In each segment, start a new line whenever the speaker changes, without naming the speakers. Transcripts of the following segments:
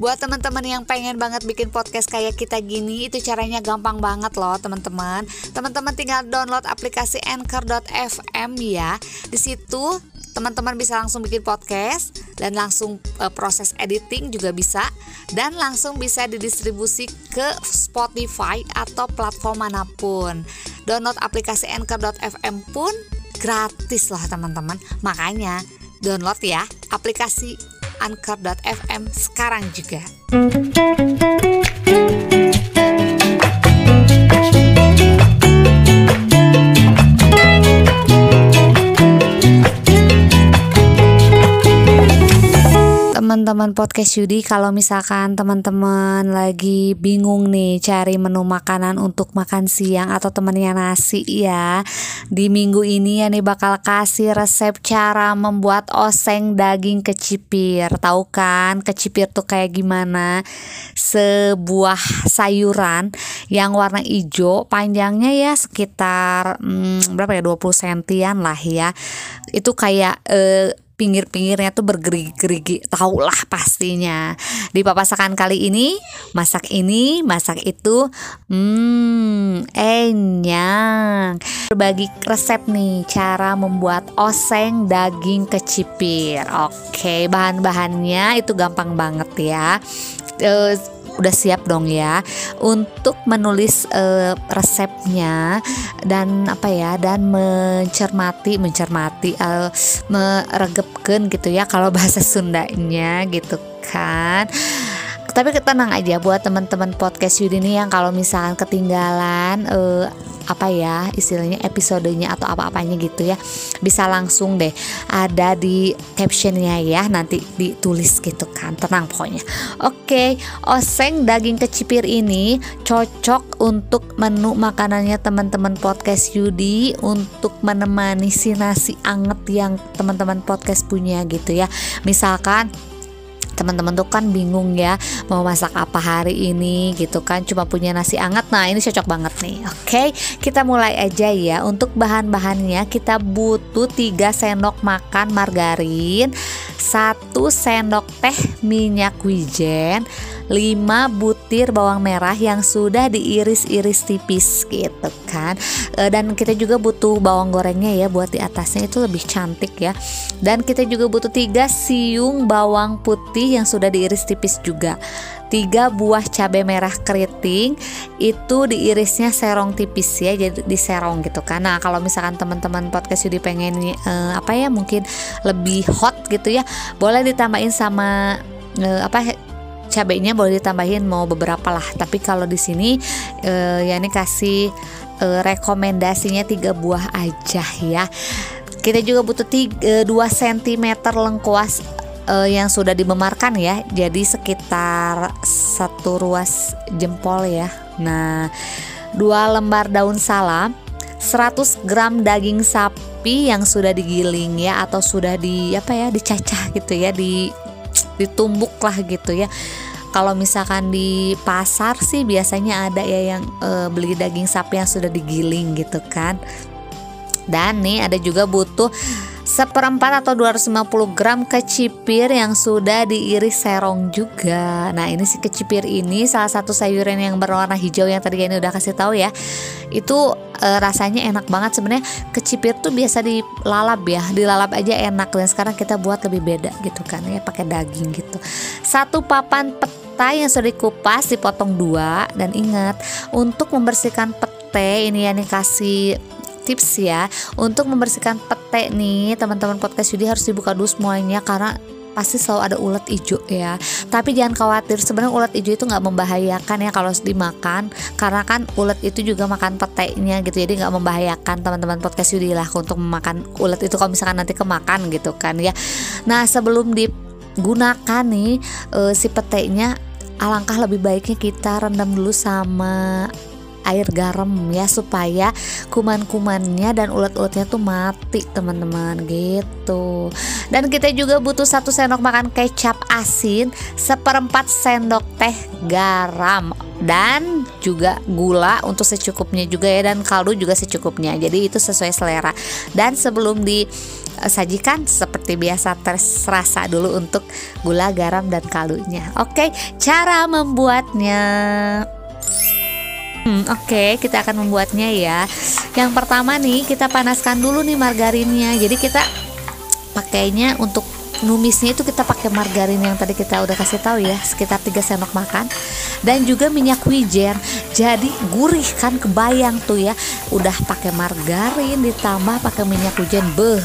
Buat teman-teman yang pengen banget bikin podcast kayak kita gini, itu caranya gampang banget loh teman-teman. Teman-teman tinggal download aplikasi Anchor.fm ya. Di situ teman-teman bisa langsung bikin podcast dan langsung uh, proses editing juga bisa dan langsung bisa didistribusi ke Spotify atau platform mana pun. Download aplikasi Anchor.fm pun gratis loh teman-teman. Makanya download ya aplikasi anchor.fm sekarang juga. Teman-teman podcast Yudi kalau misalkan teman-teman lagi bingung nih cari menu makanan untuk makan siang atau temennya nasi ya di minggu ini ya nih bakal kasih resep cara membuat oseng daging kecipir. Tahu kan kecipir tuh kayak gimana? Sebuah sayuran yang warna hijau panjangnya ya sekitar hmm, berapa ya 20 sentian lah ya. Itu kayak eh, pinggir-pinggirnya tuh bergerigi-gerigi tahulah pastinya. Di papasakan kali ini masak ini masak itu hmm enyang. Berbagi resep nih cara membuat oseng daging kecipir. Oke bahan-bahannya itu gampang banget ya udah siap dong ya untuk menulis uh, resepnya dan apa ya dan mencermati mencermati uh, meregepkan gitu ya kalau bahasa Sundanya gitu kan tapi tenang aja buat teman-teman podcast Yudi ini yang kalau misalkan ketinggalan uh, apa ya istilahnya episodenya atau apa-apanya gitu ya bisa langsung deh ada di captionnya ya nanti ditulis gitu kan. Tenang pokoknya. Oke oseng daging kecipir ini cocok untuk menu makanannya teman-teman podcast Yudi untuk menemani si nasi anget yang teman-teman podcast punya gitu ya. Misalkan teman-teman tuh kan bingung ya mau masak apa hari ini gitu kan cuma punya nasi anget nah ini cocok banget nih. Oke okay, kita mulai aja ya. Untuk bahan-bahannya kita butuh 3 sendok makan margarin 1 sendok teh minyak wijen 5 butir bawang merah yang sudah diiris-iris tipis gitu kan. E, dan kita juga butuh bawang gorengnya ya buat di atasnya. Itu lebih cantik ya. Dan kita juga butuh 3 siung bawang putih yang sudah diiris tipis juga. Tiga buah cabai merah keriting itu diirisnya serong tipis ya jadi diserong gitu kan. Nah kalau misalkan teman-teman podcast Yudi pengen uh, apa ya mungkin lebih hot gitu ya boleh ditambahin sama uh, apa cabenya boleh ditambahin mau beberapa lah. Tapi kalau di sini uh, ya ini kasih uh, rekomendasinya tiga buah aja ya. Kita juga butuh 2 cm lengkuas uh, yang sudah dimemarkan ya. Jadi sekitar satu ruas jempol ya. Nah dua lembar daun salam 100 gram daging sapi yang sudah digiling ya atau sudah di apa ya dicacah gitu ya di ditumbuk lah gitu ya. Kalau misalkan di pasar sih biasanya ada ya yang e, beli daging sapi yang sudah digiling gitu kan. Dan nih ada juga butuh seperempat atau 250 gram kecipir yang sudah diiris serong juga. Nah ini si kecipir ini salah satu sayuran yang berwarna hijau yang tadi ini udah kasih tahu ya. Itu e, rasanya enak banget sebenarnya. Kecipir tuh biasa dilalap ya dilalap aja enak. Dan sekarang kita buat lebih beda gitu kan ya pakai daging gitu. Satu papan peta yang sudah dikupas dipotong dua. Dan ingat untuk membersihkan pete ini ya nih kasih tips ya untuk membersihkan pete nih. Teman-teman podcast Yudi harus dibuka dulu semuanya karena pasti selalu ada ulat hijau ya. Tapi jangan khawatir sebenarnya ulat hijau itu nggak membahayakan ya kalau dimakan karena kan ulat itu juga makan petenya gitu jadi nggak membahayakan. Teman-teman podcast Yudi lah untuk memakan ulat itu kalau misalkan nanti kemakan gitu kan ya. Nah sebelum digunakan nih uh, si petenya alangkah lebih baiknya kita rendam dulu sama air garam ya supaya kuman-kumannya dan ulat-ulatnya tuh mati teman-teman gitu. Dan kita juga butuh satu sendok makan kecap asin seperempat sendok teh garam dan juga gula untuk secukupnya juga ya dan kaldu juga secukupnya. Jadi itu sesuai selera. Dan sebelum disajikan seperti biasa terserasa dulu untuk gula garam dan kaldunya. Oke cara membuatnya Hmm, Oke, okay, kita akan membuatnya ya. Yang pertama nih, kita panaskan dulu nih margarinnya. Jadi kita pakainya untuk numisnya itu kita pakai margarin yang tadi kita udah kasih tahu ya sekitar 3 sendok makan. Dan juga minyak wijen. Jadi gurih kan kebayang tuh ya. Udah pakai margarin ditambah pakai minyak wijen. Beh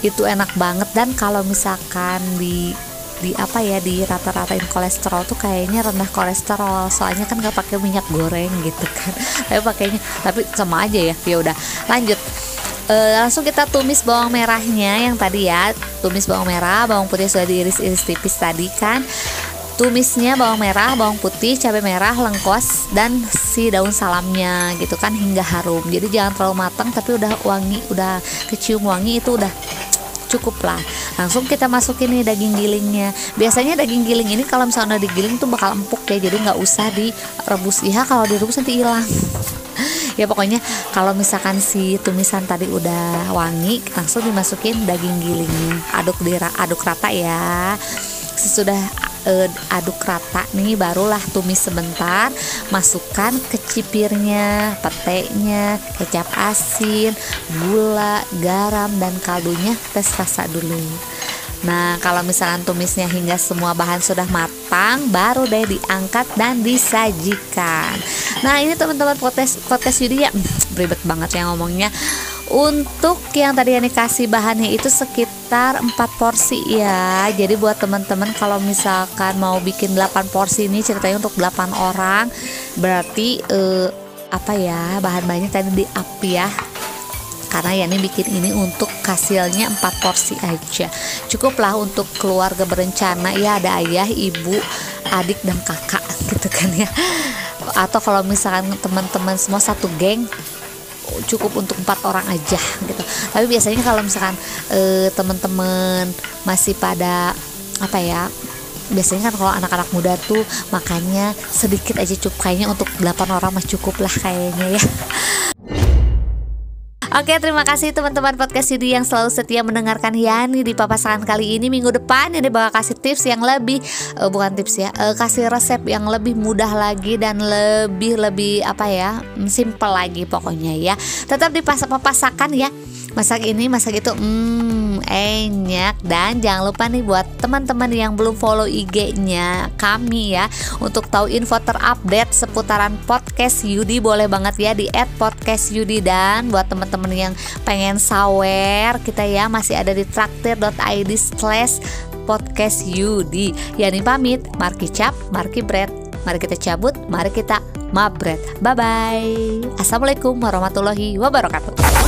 itu enak banget. Dan kalau misalkan di di apa ya di rata-ratain kolesterol tuh kayaknya rendah kolesterol. Soalnya kan gak pakai minyak goreng gitu kan. Tapi pakainya tapi sama aja ya. Ya udah lanjut. E, langsung kita tumis bawang merahnya yang tadi ya. Tumis bawang merah bawang putih sudah diiris-iris tipis tadi kan. Tumisnya bawang merah, bawang putih, cabai merah, lengkos dan si daun salamnya gitu kan hingga harum. Jadi jangan terlalu matang tapi udah wangi, udah kecium wangi itu udah cukup lah langsung kita masukin nih daging gilingnya. Biasanya daging giling ini kalau misalnya digiling tuh bakal empuk ya jadi nggak usah direbus. Ya kalau direbus nanti hilang. Ya pokoknya kalau misalkan si tumisan tadi udah wangi langsung dimasukin daging gilingnya. Aduk dira aduk rata ya. Sesudah uh, aduk rata nih barulah tumis sebentar masukkan kecipirnya petenya kecap asin gula garam dan kaldunya tes rasa dulu Nah, kalau misalkan tumisnya hingga semua bahan sudah matang, baru deh diangkat dan disajikan. Nah, ini teman-teman podcast podcast Yudi ya, beribet banget ya ngomongnya. Untuk yang tadi yang dikasih bahannya itu sekitar 4 porsi ya. Jadi buat teman-teman kalau misalkan mau bikin 8 porsi ini ceritanya untuk 8 orang Berarti eh, apa ya bahan-bahannya tadi di up ya. Karena ya ini bikin ini untuk hasilnya 4 porsi aja. Cukuplah untuk keluarga berencana. Ya ada ayah ibu adik dan kakak gitu kan ya. Atau kalau misalkan teman-teman semua satu geng cukup untuk empat orang aja gitu. Tapi biasanya kalau misalkan e, teman-teman masih pada apa ya biasanya kan kalau anak-anak muda tuh makannya sedikit aja cukup kayaknya untuk 8 orang mah cukup lah kayaknya ya Oke terima kasih teman-teman podcast Yudi yang selalu setia mendengarkan Yani di papasan kali ini. Minggu depan ini bakal kasih tips yang lebih uh, bukan tips ya uh, kasih resep yang lebih mudah lagi dan lebih lebih apa ya mm, simple lagi pokoknya ya. Tetap di papasakan ya masak ini masak itu hmm enak. Dan jangan lupa nih buat teman-teman yang belum follow IG-nya kami ya untuk tahu info terupdate seputaran podcast Yudi. Boleh banget ya di @podcast_yudi dan buat teman-teman yang pengen sawer kita ya masih ada di traktir.id slash podcast Yudi. Yani pamit Marki Cap Marki Bread. Mari kita cabut Mari kita mabret. Bye bye Assalamualaikum warahmatullahi wabarakatuh